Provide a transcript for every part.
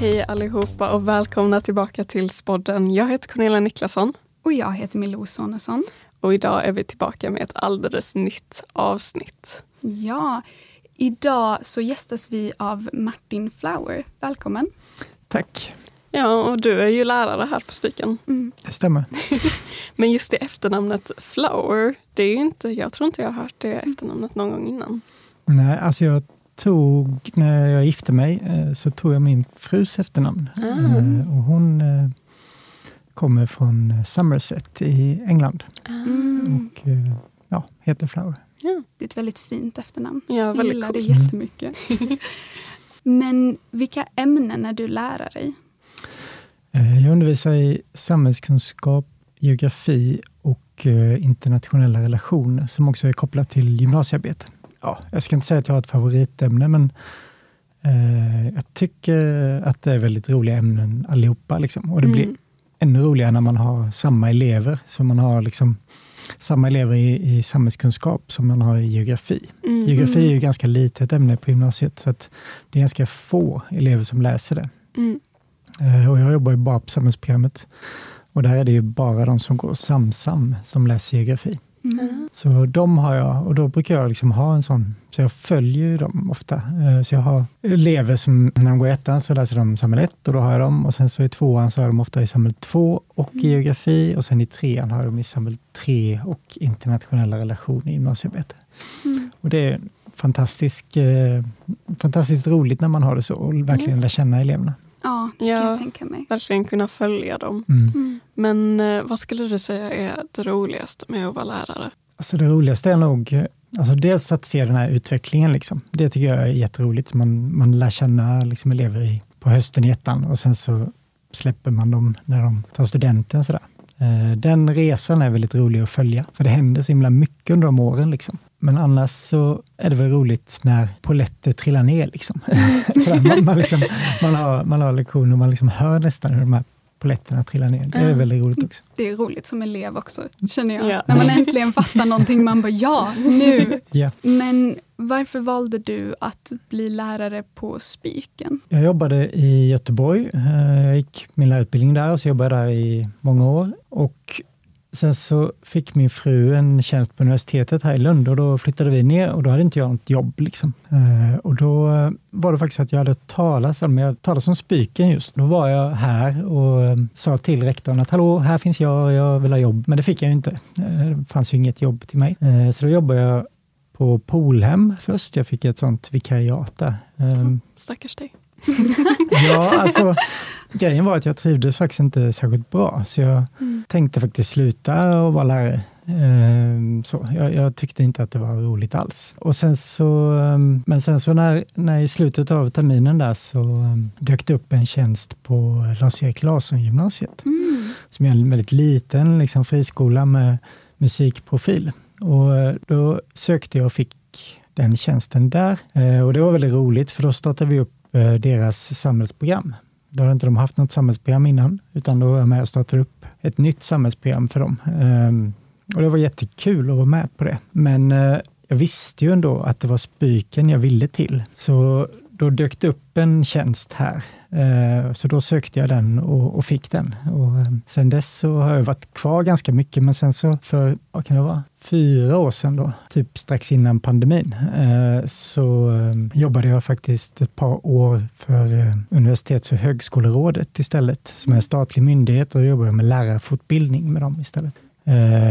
Hej allihopa och välkomna tillbaka till Spodden. Jag heter Cornelia Niklasson. Och jag heter Milou Sonesson. Och idag är vi tillbaka med ett alldeles nytt avsnitt. Ja, idag så gästas vi av Martin Flower. Välkommen. Tack. Ja, och du är ju lärare här på Spiken. Mm. Det stämmer. Men just det efternamnet Flower, det är inte, jag tror inte jag har hört det efternamnet någon gång innan. Nej, alltså jag tog, när jag gifte mig, eh, så tog jag min frus efternamn. Mm. Och hon eh, kommer från Somerset i England. Mm. Och ja, heter Flower. Ja. Det är ett väldigt fint efternamn. Ja, jag gillar det jättemycket. Men vilka ämnen är du lärare i? Jag undervisar i samhällskunskap, geografi och internationella relationer som också är kopplat till gymnasiearbete ja, jag ska inte säga att jag har ett favoritämne, men eh, jag tycker att det är väldigt roliga ämnen allihopa. Liksom. Och det mm. blir ännu roligare när man har samma elever. Så man har liksom samma elever i, i samhällskunskap som man har i geografi. Mm. Geografi är ju ganska litet ämne på gymnasiet, så att det är ganska få elever som läser det. Mm. Eh, och jag jobbar ju bara på samhällsprogrammet. Och där är det ju bara de som går SamSam som läser geografi. Mm. Så de har jag och då brukar jag liksom ha en sån, så jag följer dem ofta. Eh, så jag har elever som, när de går i ettan så läser de samhälle 1 och då har jag dem och sen så i tvåan så har jag dem ofta i samhälle 2 och mm. geografi och sen i trean har jag dem i samhälle 3 och internationella relationer i gymnasiearbete. Mm. Och det är fantastiskt, eh, fantastiskt roligt när man har det så och verkligen lär känna eleverna. Ja, det kan jag tänka mig. Verkligen kunna följa dem. Mm. Mm. Men eh, vad skulle du säga är det roligaste med att vara lärare? Alltså det roligaste är nog alltså dels att se den här utvecklingen. Liksom. Det tycker jag är jätteroligt. Man, man lär känna liksom, elever i, på hösten i ettan och sen så släpper man dem när de tar studenten. Sådär. Eh, den resan är väldigt rolig att följa, för det händer så himla mycket under de åren. Liksom. Men annars så är det väl roligt när poletter trillar ner. Liksom. man, man, liksom, man, har, man har lektioner och man liksom hör nästan hur de här poletterna trillar ner. Det är väldigt roligt också. Det är roligt som elev också, känner jag. Ja. När man äntligen fattar någonting, man bara ja, nu! Ja. Men varför valde du att bli lärare på Spiken? Jag jobbade i Göteborg. Eh, jag gick min lärarutbildning där och så jobbade jag där i många år. Och Sen så fick min fru en tjänst på universitetet här i Lund och då flyttade vi ner och då hade inte jag något jobb. Liksom. Eh, och då eh, var det faktiskt att jag hade talat om, jag talat om Spiken just. Då var jag här och eh, sa till rektorn att hallå, här finns jag, jag vill ha jobb. Men det fick jag ju inte. Det fanns ju inget jobb till mig. Så då jobbade jag på Polhem först. Jag fick ett sånt vikariat där. Oh, stackars dig. ja, alltså grejen var att jag trivdes faktiskt inte särskilt bra, så jag mm. tänkte faktiskt sluta och vara lärare. Ehm, så, jag, jag, tyckte inte att det var roligt alls. Och sen så, ehm, men sen så när, när i slutet av terminen där så um, dök det upp en tjänst på Lars-Erik Larsson-gymnasiet, mm. som är en väldigt liten liksom, friskola med musikprofil. Och eh, då sökte jag och fick den tjänsten där. Eh, och det var väldigt roligt, för då startade vi upp Eh, deras samhällsprogram då hade inte de haft något samhällsprogram innan, utan då var jag med och startade upp ett nytt samhällsprogram för dem. Ehm, och det var jättekul att vara med på det. Men eh, jag visste ju ändå att det var Spyken jag ville till. Så då dök det upp en tjänst här. Eh, så då sökte jag den och, och fick den. Och eh, sen dess så har jag varit kvar ganska mycket, men sen så för, vad kan det vara, fyra år sedan då, typ strax innan pandemin, eh, så jobbade jag faktiskt ett par år för Universitets och högskolerådet istället, som är en statlig myndighet och då jobbade jag med lärarfortbildning med dem istället.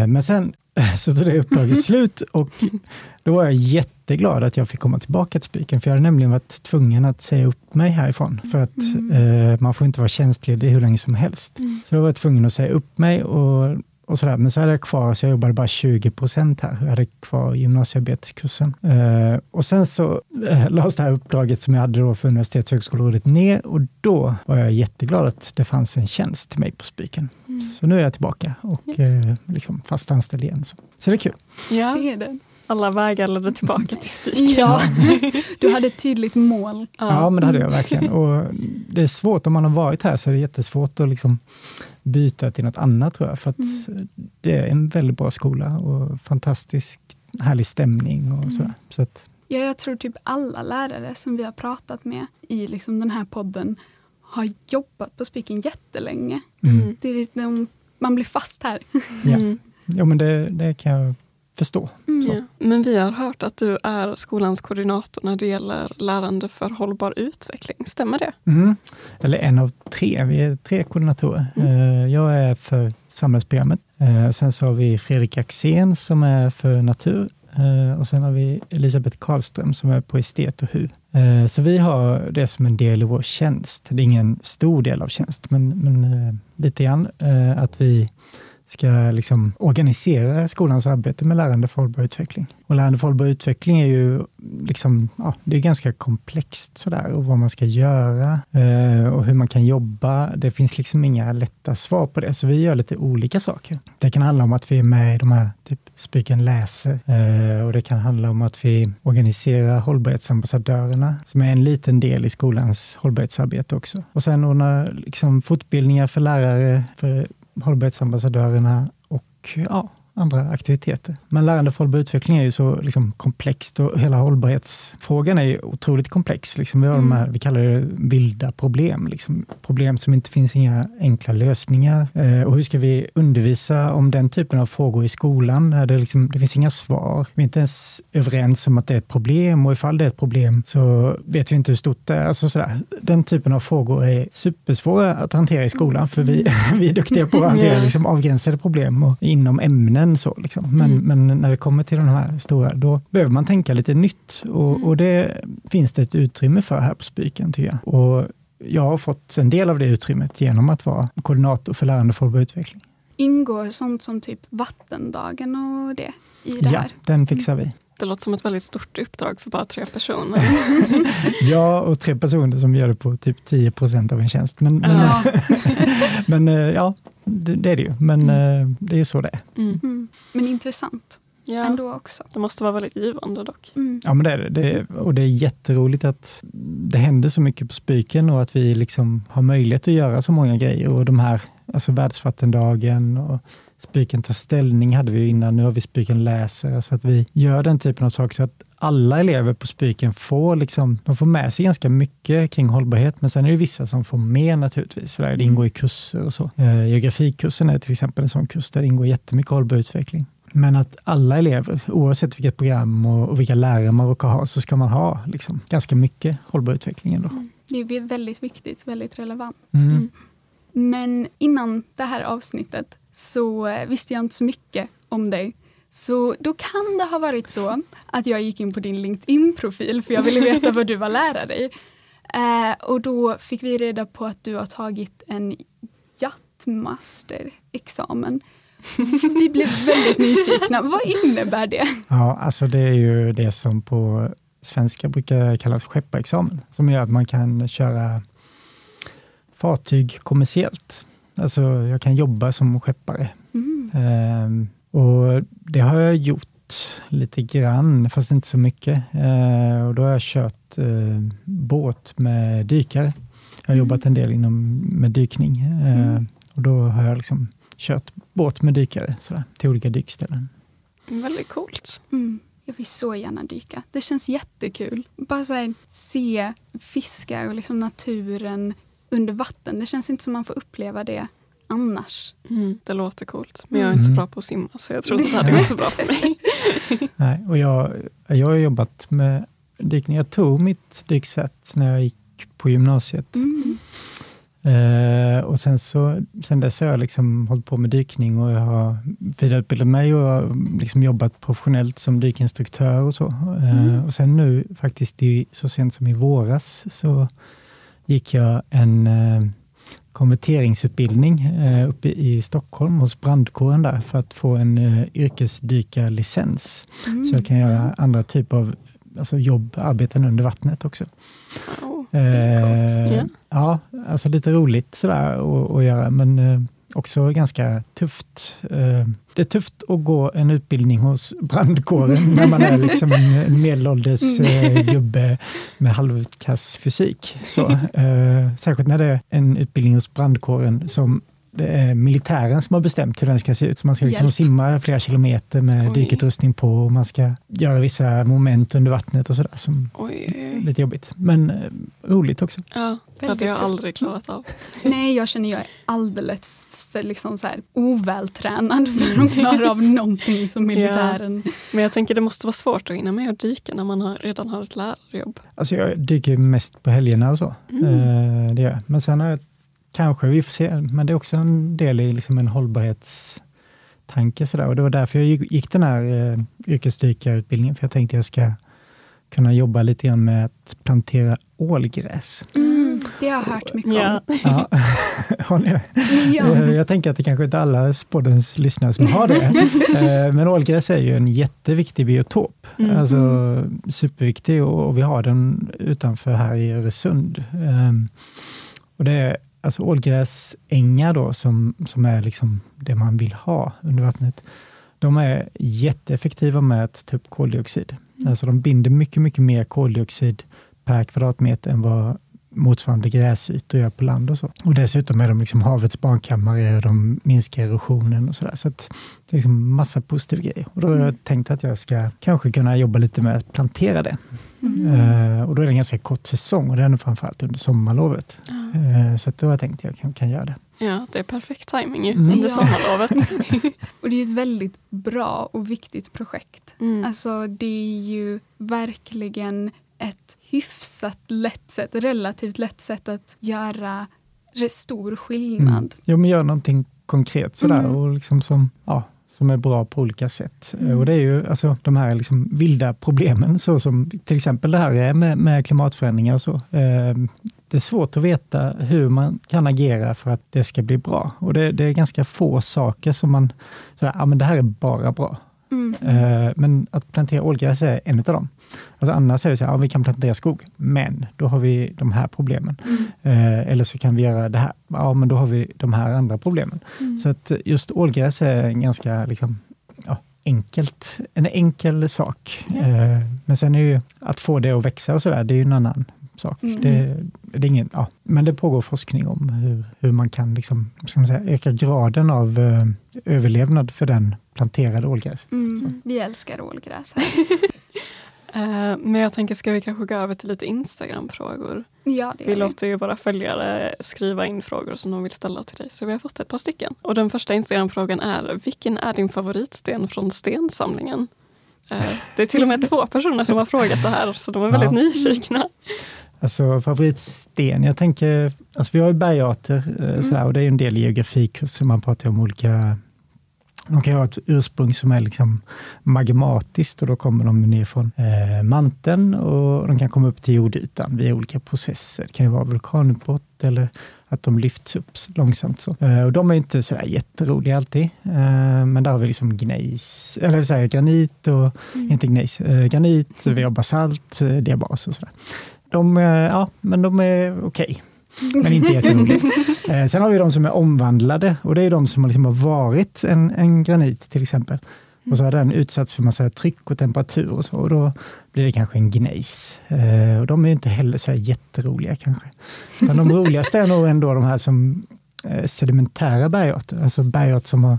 Men sen så tog det uppdraget slut och då var jag jätteglad att jag fick komma tillbaka till Spiken, för jag hade nämligen varit tvungen att säga upp mig härifrån, för att mm. eh, man får inte vara tjänstledig hur länge som helst. Mm. Så då var jag tvungen att säga upp mig och, och sådär. Men så hade jag kvar, så jag jobbade bara 20 procent här. Jag hade kvar gymnasiearbetskursen. Eh, och sen så eh, lades det här uppdraget som jag hade då för Universitets och högskolerådet ner och då var jag jätteglad att det fanns en tjänst till mig på Spiken. Mm. Så nu är jag tillbaka och eh, liksom fast anställd igen. Så. så det är kul. Ja, det är det alla vägar ledde tillbaka till spiken. Ja, du hade ett tydligt mål. Ja, men det hade jag verkligen. Och det är svårt, om man har varit här så är det jättesvårt att liksom byta till något annat tror jag. För att mm. det är en väldigt bra skola och fantastisk härlig stämning och sådär. Så att, ja, jag tror typ alla lärare som vi har pratat med i liksom den här podden har jobbat på Spiken jättelänge. Mm. Det är liksom, man blir fast här. Ja, mm. jo, men det, det kan jag förstå. Mm. Ja. Men vi har hört att du är skolans koordinator när det gäller lärande för hållbar utveckling. Stämmer det? Mm. Eller en av tre. Vi är tre koordinatorer. Mm. Eh, jag är för samhällsprogrammet. Eh, sen så har vi Fredrik Axén som är för natur Eh, och sen har vi Elisabeth Karlström som är på estet och HU. Så vi har det som en del i vår tjänst. Det är ingen stor del av tjänst, men, men lite grann. Att vi ska liksom organisera skolans arbete med lärande för hållbar utveckling. Och lärande för hållbar utveckling är ju liksom, ja, det är ganska komplext sådär och vad man ska göra eh, och hur man kan jobba. Det finns liksom inga lätta svar på det, så vi gör lite olika saker. Det kan handla om att vi är med i de här typ Spiken läser eh, och det kan handla om att vi organiserar hållbarhetsambassadörerna som är en liten del i skolans hållbarhetsarbete också. Och sen ordna liksom fortbildningar för lärare, för hållbarhetsambassadörerna och ja, andra aktiviteter. Men lärande för hållbar utveckling är ju så liksom komplext och hela hållbarhetsfrågan är ju otroligt komplex. Liksom vi, har mm. de här, vi kallar det vilda problem, liksom problem som inte finns inga enkla lösningar. Eh, och hur ska vi undervisa om den typen av frågor i skolan? Det, liksom, det finns inga svar. Vi är inte ens överens om att det är ett problem och ifall det är ett problem så vet vi inte hur stort det är. Alltså sådär. Den typen av frågor är supersvåra att hantera i skolan för vi, vi är duktiga på att hantera liksom, avgränsade problem och inom ämnen än så. Liksom. Men, mm. men när det kommer till de här stora, då behöver man tänka lite nytt. Och, mm. och det finns det ett utrymme för här på Spiken, tycker jag. Och jag har fått en del av det utrymmet genom att vara koordinator för lärande för hållbar utveckling. Ingår sånt som typ vattendagen och det i det ja, här? den fixar vi. Det låter som ett väldigt stort uppdrag för bara tre personer. ja, och tre personer som gör det på typ 10 procent av en tjänst. Men, men, ja. men eh, ja, det, det, är det ju. Men mm. Eh, det är så det är. Mm. Mm. Men intressant. Ja. Ändå också. Det måste vara väldigt givande dock. Mm. Ja, men det är det. Och det är jätteroligt att det händer så mycket på Spiken och att vi liksom har möjlighet att göra så många grejer. Och de här, alltså världsvattendagen och Spiken tar ställning hade vi innan, nu har vi Spiken läser. Så att vi gör den typen av saker så att alla elever på Spiken får, liksom, de får med sig ganska mycket kring hållbarhet, men sen är det vissa som får mer naturligtvis. Så där, det mm. ingår i kurser och så. Eh, geografikursen är till exempel en sån kurs där det ingår jättemycket hållbar utveckling. Men att alla elever, oavsett vilket program och, och vilka lärare man råkar ha, så ska man ha liksom, ganska mycket hållbar utveckling ändå. Mm. Det är väldigt viktigt, väldigt relevant. Mm. mm. Men innan det här avsnittet så eh, visste jag inte så mycket om dig. Så då kan det ha varit så att jag gick in på din LinkedIn-profil för jag ville veta vad du var lärare i. Eh, och då fick vi reda på att du har tagit en jattmaster-examen. Vi blev väldigt nyfikna. Vad innebär det? Ja, alltså det är ju det som på svenska brukar kallas skepparexamen, som gör att man kan köra fartyg kommersiellt. Alltså jag kan jobba som skeppare. Mm. Eh, och det har jag gjort lite grann, fast inte så mycket. Eh, och då har jag kört eh, båt med dykare. Jag har mm. jobbat en del inom, med dykning. Eh, mm. Och då har jag liksom kört båt med dykare sådär, till olika dykställen. Väldigt coolt. Mm. Jag vill så gärna dyka. Det känns jättekul. Bara här, se fiskar och liksom naturen under vatten. Det känns inte som man får uppleva det annars. Mm, det låter coolt, men jag är inte så mm. bra på att simma så jag tror inte det hade gått så bra för mig. Nej, och jag, jag har jobbat med dykning. Jag tog mitt dyksätt när jag gick på gymnasiet. Mm. Eh, och sen, så, sen dess har jag liksom hållit på med dykning och jag har vidareutbildat mig och liksom jobbat professionellt som dykinstruktör och så. Eh, mm. Och sen nu faktiskt i, så sent som i våras så gick jag en eh, konverteringsutbildning eh, uppe i Stockholm hos brandkåren där för att få en eh, yrkesdykarlicens. Mm. Så jag kan göra andra typer av alltså jobb, arbeten under vattnet också. Wow, eh, yeah. Ja, alltså lite roligt sådär att göra men eh, också ganska tufft. Eh, det är tufft att gå en utbildning hos brandkåren när man är liksom en medelålders mm. eh, gubbe med halvkass fysik. Så, eh, särskilt när det är en utbildning hos brandkåren som militären som har bestämt hur den ska se ut. Så man ska liksom Hjälp. simma flera kilometer med Oj. dykutrustning på och man ska göra vissa moment under vattnet och sådär som Oj, lite jobbigt. Men eh, roligt också. Ja, det hade jag aldrig klarat av. Nej, jag känner jag är alldeles för liksom så här ovältränad för att klara av någonting som militären. Men jag tänker det måste vara svårt att hinna med att dyka när man har, redan har ett lärarjobb. Alltså jag dyker mest på helgerna och så. Mm. Eh, det gör jag. Men sen har jag, kanske, vi får se, men det är också en del i liksom en hållbarhetstanke. Sådär. Och det var därför jag gick- gick den här eh, yrkesdykarutbildningen, för jag tänkte jag ska kunna jobba lite grann med att plantera ålgräs. Mm, det har jag hört mycket Ja. om. Ja. har ni det? Ja. Eh, Jag tänker att det kanske inte är alla poddens lyssnare som har det. Eh, Men ålgräs är ju en jätteviktig biotop. Mm. Alltså superviktig och och vi har den utanför här i Öresund. Ehm, Och det är alltså ålgräsängar då som, som är liksom det man vill ha under vattnet. De är jätteeffektiva med att ta upp koldioxid. Alltså de binder mycket, mycket mer koldioxid per kvadratmeter än vad motsvarande gräsytor gör på land och så. Och dessutom är de liksom havets barnkammare och de minskar erosionen och sådär. Så att det är liksom massa positiva grejer. Och då har jag tänkt att jag ska kanske kunna jobba lite med att plantera det. Eh, och då är det en ganska kort säsong och det är nog framförallt under sommarlovet. Eh, så att då har jag tänkt att jag kan, kan göra det. Ja, det är perfekt timing ju Mm. under sommarlovet. Och det är ett väldigt bra och viktigt projekt. Mm. Alltså det är ju verkligen ett hyfsat lätt sätt, relativt lätt sätt att göra stor skillnad. Mm. Jo, men gör någonting konkret sådär Mm. och liksom som, ja, som är bra på olika sätt. Mm. Och det är ju alltså, de här liksom vilda problemen, så som till exempel det här är med, med klimatförändringar och så. Eh, det är svårt att veta hur man kan agera för att det ska bli bra. Och det, det är ganska få saker som man, sådär, ja, men det här är bara bra. Mm. Eh, Men att plantera ålgräs är en av dem. Alltså annars är det så här, ja, vi kan plantera skog, men då har vi de här problemen. Mm. Eh, Eller så kan vi göra det här, ja men då har vi de här andra problemen. Mm. Så att just ålgräs är en ganska liksom, ja, enkelt, en enkel sak. Eh, Men sen är ju att få det att växa och sådär, det är ju en annan sak. Mm. Det, det är ingen, ja, men det pågår forskning om hur, hur man kan liksom, ska man säga, öka graden av eh, överlevnad för den planterade ålgräs. Mm. Vi älskar ålgräs här. Eh, Men jag tänker, ska vi kanske gå över till lite Instagram-frågor? Ja, det Vi gör vi. låter ju våra följare skriva in frågor som de vill ställa till dig. Så vi har fått ett par stycken. Och den första Instagram-frågan är, vilken är din favoritsten från stensamlingen? Eh, Det är till och med två personer som har frågat det här, så de är väldigt Ja. nyfikna. Alltså favoritsten, jag tänker, alltså vi har ju bergarter eh, sådär, och det är ju en del i geografikurser, man pratar om olika de kan ha ett ursprung som är liksom magmatiskt och då kommer de ner från eh, manteln och de kan komma upp till jordytan via olika processer. Det kan ju vara vulkanutbrott eller att de lyfts upp långsamt. Så. Eh, och de är inte sådär jätteroliga alltid. Eh, men där har vi liksom gnejs, eller så här, granit och, inte gnejs, eh, granit, vi har basalt, eh, diabas och sådär. De, eh, ja, men de är okej. Men inte jätteroliga. Eh, sen har vi de som är omvandlade och det är de som liksom har varit en, en granit till exempel. Och så har den utsatts för massa tryck och temperatur och så. Och då blir det kanske en gnejs. Eh, och de är inte heller så jätteroliga kanske. Men de roligaste är nog ändå de här som eh, sedimentära bergarter. Alltså bergarter som har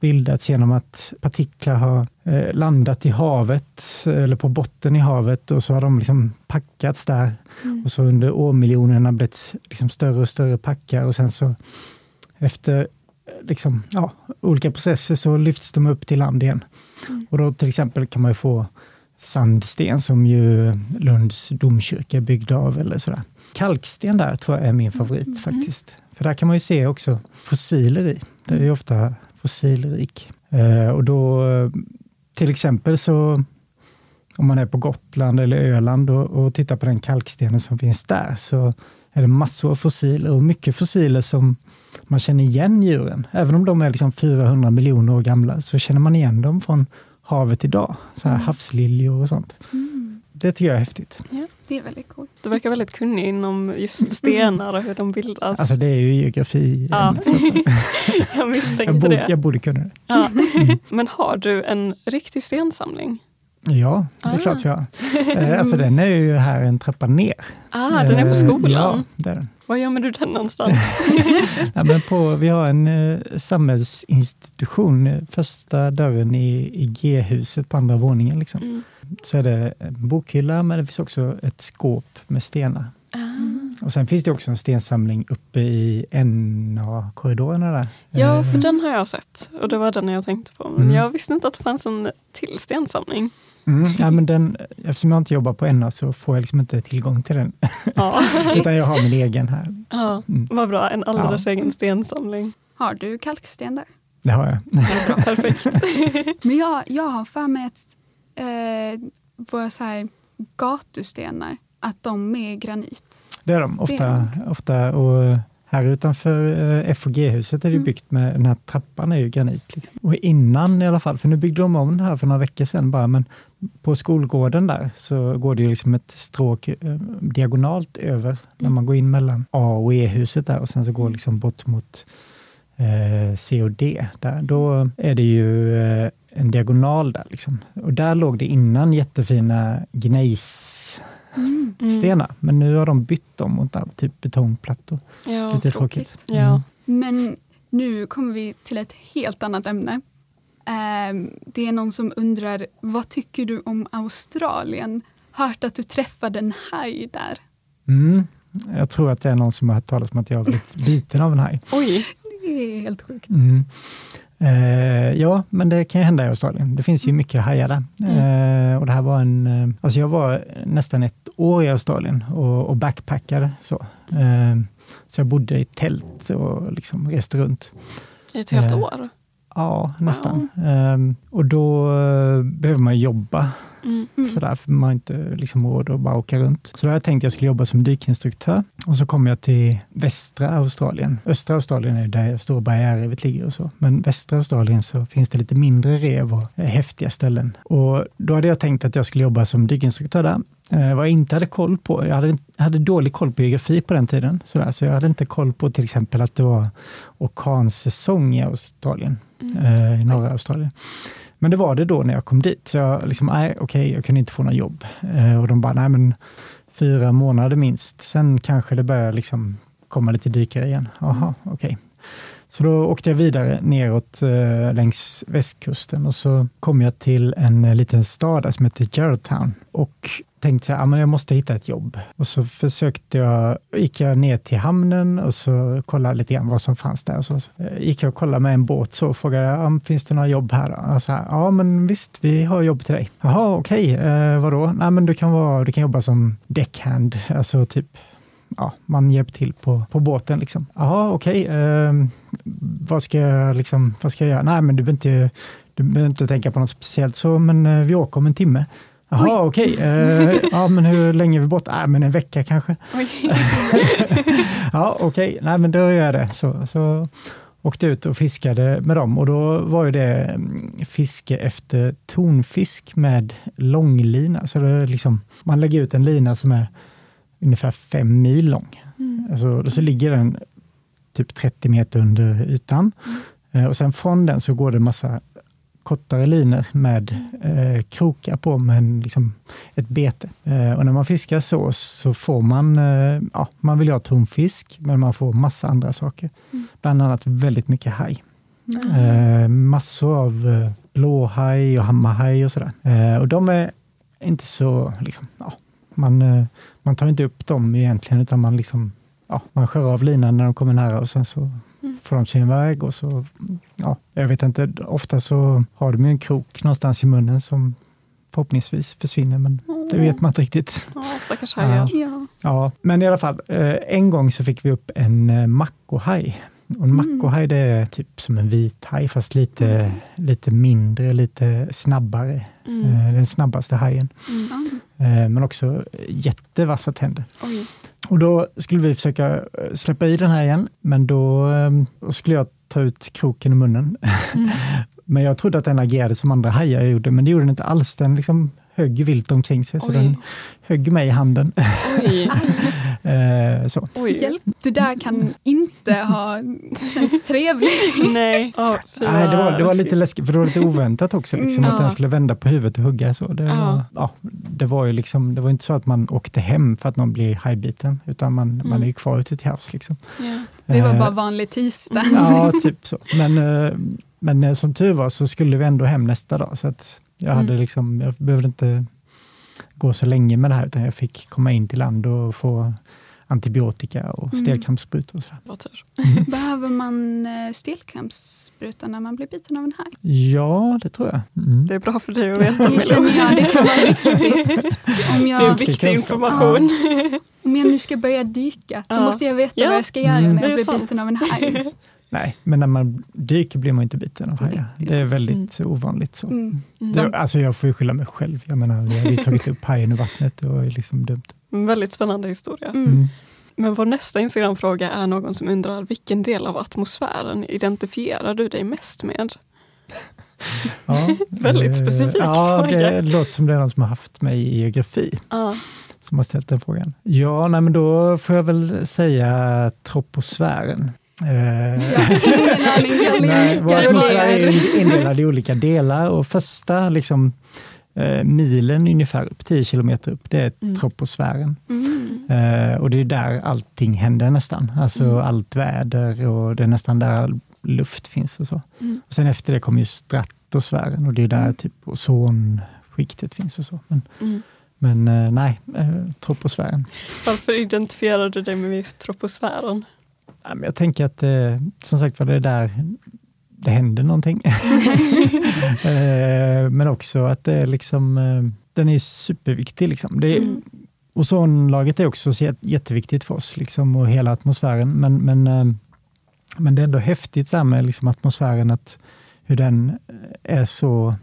bildats genom att partiklar har eh, landat i havet eller på botten i havet och så har de liksom packats där. Och så under årmiljonerna blivit liksom större och större packar och sen så efter liksom, ja, olika processer så lyfts de upp till land igen. Och då till exempel kan man ju få sandsten som ju Lunds domkyrka är byggd av eller sådär. Kalksten där tror jag är min favorit faktiskt. För där kan man ju se också fossiler i. Det är ju ofta fossilrik. Eh, och då eh, till exempel så om man är på Gotland eller Öland och, och tittar på den kalkstenen som finns där så är det massor av fossiler och mycket fossiler som man känner igen djuren. Även om de är liksom 400 miljoner år gamla så känner man igen dem från havet idag. Så här havsliljor och sånt. Mm. Det tycker jag är häftigt. Det är väldigt coolt. Du verkar väldigt kunnig inom just stenar och hur de bildas. Alltså det är ju geografi. Ja. jag jag, misstänkte borde, det. jag borde kunna det. Ja. Men har du en riktig stensamling? Ja, det är ah. klart har. Eh, alltså den är ju här en trappa ner. Ah, den är på eh, skolan? Ja, det är den. Var gömmer du den någonstans? ja, men på, vi har en eh, samhällsinstitution, första dörren i, i G-huset på andra våningen. Liksom. Mm. Så är det en bokhylla, men det finns också ett skåp med stenar. Ah. Och sen finns det också en stensamling uppe i NA-korridorerna där. Ja, för den har jag sett och det var den jag tänkte på. Men mm. jag visste inte att det fanns en till stensamling. Mm, ja, men den, eftersom jag inte jobbar på NA så får jag liksom inte tillgång till den. Ja. Utan jag har min egen här. Ja, mm. Vad bra, en alldeles ja. egen stensamling. Har du kalksten där? Det har jag. Ja, bra, perfekt. men jag, jag har för mig att eh, våra så här gatustenar, att de är granit. Det är de ofta. Är de. ofta och här utanför eh, FOG-huset är det mm. byggt med, den här trappan är ju granit. Liksom. Och innan i alla fall, för nu byggde de om den här för några veckor sedan bara, men på skolgården där så går det ju liksom ett stråk eh, diagonalt över mm. när man går in mellan A och E-huset där och sen så går liksom bort mot eh, C och D. Där. Då är det ju eh, en diagonal där. Liksom. Och där låg det innan jättefina gnejs mm. stenar. Men nu har de bytt dem mot typ betongplattor. Ja, Lite tråkigt. tråkigt. Ja. Mm. Men nu kommer vi till ett helt annat ämne. Ehm, det är någon som undrar, vad tycker du om Australien? Hört att du träffade en haj där. Mm. Jag tror att det är någon som har hört talas om att jag har blivit biten av en haj. Oj! Det är helt sjukt. Mm. Eh, ja, men det kan ju hända i Australien. Det finns ju mycket hajar där. Mm. Eh, och det här var en, eh, alltså jag var nästan ett år i Australien och, och backpackade. Så. Eh, så jag bodde i tält och liksom reste runt. I ett helt eh, år? Ja, nästan. Wow. Ehm, och då eh, behöver man jobba. Mm. Sådär, för man har inte liksom råd att bara åka runt. Så då hade jag tänkt att jag skulle jobba som dykinstruktör. Och så kom jag till västra Australien. Östra Australien är där stora barriärrevet ligger och så. Men västra Australien så finns det lite mindre rev och häftiga ställen. Och då hade jag tänkt att jag skulle jobba som dykinstruktör där. Eh, vad jag inte hade koll på, jag hade, hade dålig koll på geografi på den tiden, sådär, så jag hade inte koll på till exempel att det var orkansäsong i Australien, mm. Eh, i norra Australien. Men det var det då när jag kom dit, så jag liksom, nej okej, okay, jag kunde inte få något jobb. Eh, och de bara, nej men fyra månader minst, sen kanske det börjar liksom komma lite dykare igen. Jaha, mm. okej. Okay. Så då åkte jag vidare neråt eh, längs västkusten och så kom jag till en eh, liten stad som heter Geraldtown och tänkte att ah, men jag måste hitta ett jobb. Och så försökte jag, gick jag ner till hamnen och så kollade lite grann vad som fanns där. Och så eh, gick jag och kollade med en båt så och frågade om ah, finns det några jobb här. Och så här, ja men visst, vi har jobb till dig. Jaha, okej, okay. eh, vadå? Nej men du kan, vara, du kan jobba som deckhand, alltså typ ja, man hjälper till på, på båten. Liksom. Jaha, okej. Okay. Eh, vad, ska jag, liksom, vad ska jag göra? Nej, men du behöver inte, du behöver inte tänka på något speciellt, så, men eh, vi åker om en timme. Jaha, okej. Okay. Eh, ja, men hur länge är vi borta? Äh, men en vecka kanske. ja, okej. Okay. Nej, men då gör jag det. Så, så åkte ut och fiskade med dem och då var ju det mm, fiske efter tonfisk med långlina. Så det liksom, man lägger ut en lina som är ungefär fem mil lång. Mm. Alltså, så ligger den typ 30 meter under ytan. Mm. Eh, och sen från den så går det massa kortare linor med eh, krokar på med liksom ett bete. Eh, och när man fiskar så, så får man, eh, ja, man vill ha tonfisk, men man får massa andra saker. Mm. Bland annat väldigt mycket haj. Mm. massor av eh, blåhaj och hammarhaj och sådär. Och de är inte så, liksom, ja, man, man tar inte upp dem egentligen, utan man, liksom, ja, man skär av linan när de kommer nära och sen så mm. får de sin väg. Och så, ja, jag vet inte, ofta så har de en krok någonstans i munnen som förhoppningsvis försvinner, men mm. det vet man inte riktigt. Ja, stackars hajar. Ja. ja, men i alla fall, eh, en gång så fick vi upp en eh, mackohaj. Och en mm. mackohaj det är typ som en vithaj, fast lite, mm. lite mindre, lite snabbare. Mm. Den snabbaste hajen. Mm. Eh, men också jättevassa tänder. Oj. Och då skulle vi försöka eh, släppa i den här igen, men då, då eh, skulle jag ta ut kroken i munnen. Mm. men jag trodde att den agerade som andra hajar gjorde, men det gjorde den inte alls. Den liksom högg vilt omkring sig. Så Oj. den högg mig i handen. Eh, så. Oj. Hjälp, det där kan inte ha känts trevligt. Nej. Fy Nej, det, var, det var lite läskigt. för det var lite oväntat också, liksom, Mm, att den skulle vända på huvudet och hugga. Så. Det, Ja. var, ja, det var ju liksom, det var inte så att man åkte hem för att någon blir hajbiten, utan man, man Mm. är ju kvar ute till havs. Liksom. Ja. Det var Eh, bara vanlig tisdag. Ja, typ så. Men, eh, men som tur var så skulle vi ändå hem nästa dag. Så att jag, hade Mm. liksom, jag behövde inte gå så länge med det här, utan jag fick komma in till land och få antibiotika och Mm. stelkrampssprutor och sådär. Vad tur. Behöver man eh, stelkrampsspruta när man blir biten av en haj? Ja, det tror jag. Mm. Det är bra för dig att veta. Det känner jag, det kan vara viktigt. Om Det är jag, viktig information. om jag nu ska börja dyka, då Ja. måste jag veta Ja. vad jag ska göra Mm. när jag blir biten av en haj. Nej, men när man dyker blir man inte biten av hajar. Det är är väldigt ovanligt. så. Mm. Det, alltså jag får ju skylla mig själv. Jag menar, vi hade ju tagit upp hajen ur vattnet. Det var ju liksom dumt. En väldigt spännande historia. Mm. Mm. Men vår nästa Instagram-fråga är någon som undrar vilken del av atmosfären identifierar du dig mest med? Ja, Väldigt eh, specifik Ja, fråga. det låter som det är någon som har haft mig i geografi Ja. som har ställt den frågan. Ja, nej, men då får jag väl säga troposfären. Eh, nickar och atmosfär är indelad i olika delar och första liksom, eh, milen ungefär upp, 10 kilometer upp, det är Mm. troposfären. Mm. Eh, och det är där allting händer nästan. Alltså Mm. allt väder och det är nästan där all luft finns och så. Mm. Och sen efter det kommer ju stratosfären och det är där Mm. typ ozonskiktet finns och så. Men, Mm. men eh, nej, eh, troposfären. Varför identifierar du dig med just troposfären? Jag tänker att eh, som sagt var det är där det händer någonting. eh, men också att det är liksom, eh, den är superviktig. Liksom. Det Mm. Ozonlagret är också så jät- jätteviktigt för oss liksom, och hela atmosfären. Men, men, men det är ändå häftigt så med liksom, atmosfären, att hur den är så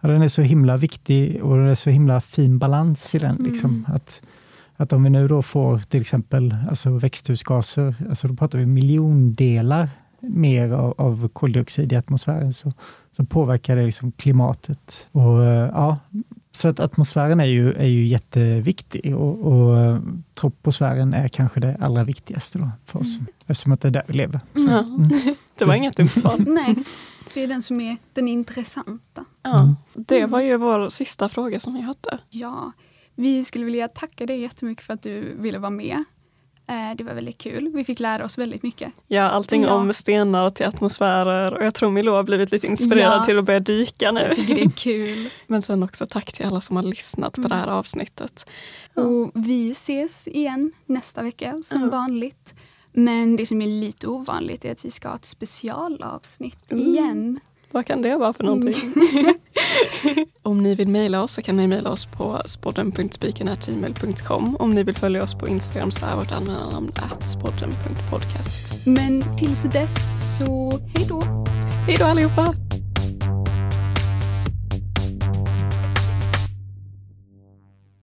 ja, den är så himla viktig och det är så himla fin balans i den. Liksom. Mm. Att, att om vi nu då får till exempel alltså växthusgaser, alltså då pratar vi miljondelar mer av, av koldioxid i atmosfären, så, så påverkar det liksom klimatet. Och, eh, ja, så att atmosfären är ju, är ju jätteviktig och, och eh, troposfären är kanske det allra viktigaste då för oss, eftersom att det är där vi lever. Så, Ja. mm. Det var inget dumt svar. Nej, det är den som är den intressanta. Ja. Mm. Det var ju vår sista fråga som vi hade. Ja, vi skulle vilja tacka dig jättemycket för att du ville vara med. Eh, Det var väldigt kul. Vi fick lära oss väldigt mycket. Ja, allting Ja. om stenar till atmosfärer och jag tror Milou har blivit lite inspirerad Ja. till att börja dyka nu. Jag tycker det är kul. Men sen också tack till alla som har lyssnat på Mm. det här avsnittet. Ja. Och vi ses igen nästa vecka som Ja. vanligt. Men det som är lite ovanligt är att vi ska ha ett specialavsnitt Mm. igen. Vad kan det vara för någonting? Om ni vill mejla oss så kan ni mejla oss på spodden.spiken.gmail.com. Om ni vill följa oss på Instagram så är vårt användarnamn spodden.podcast. Men tills dess så hej då! Hej då allihopa!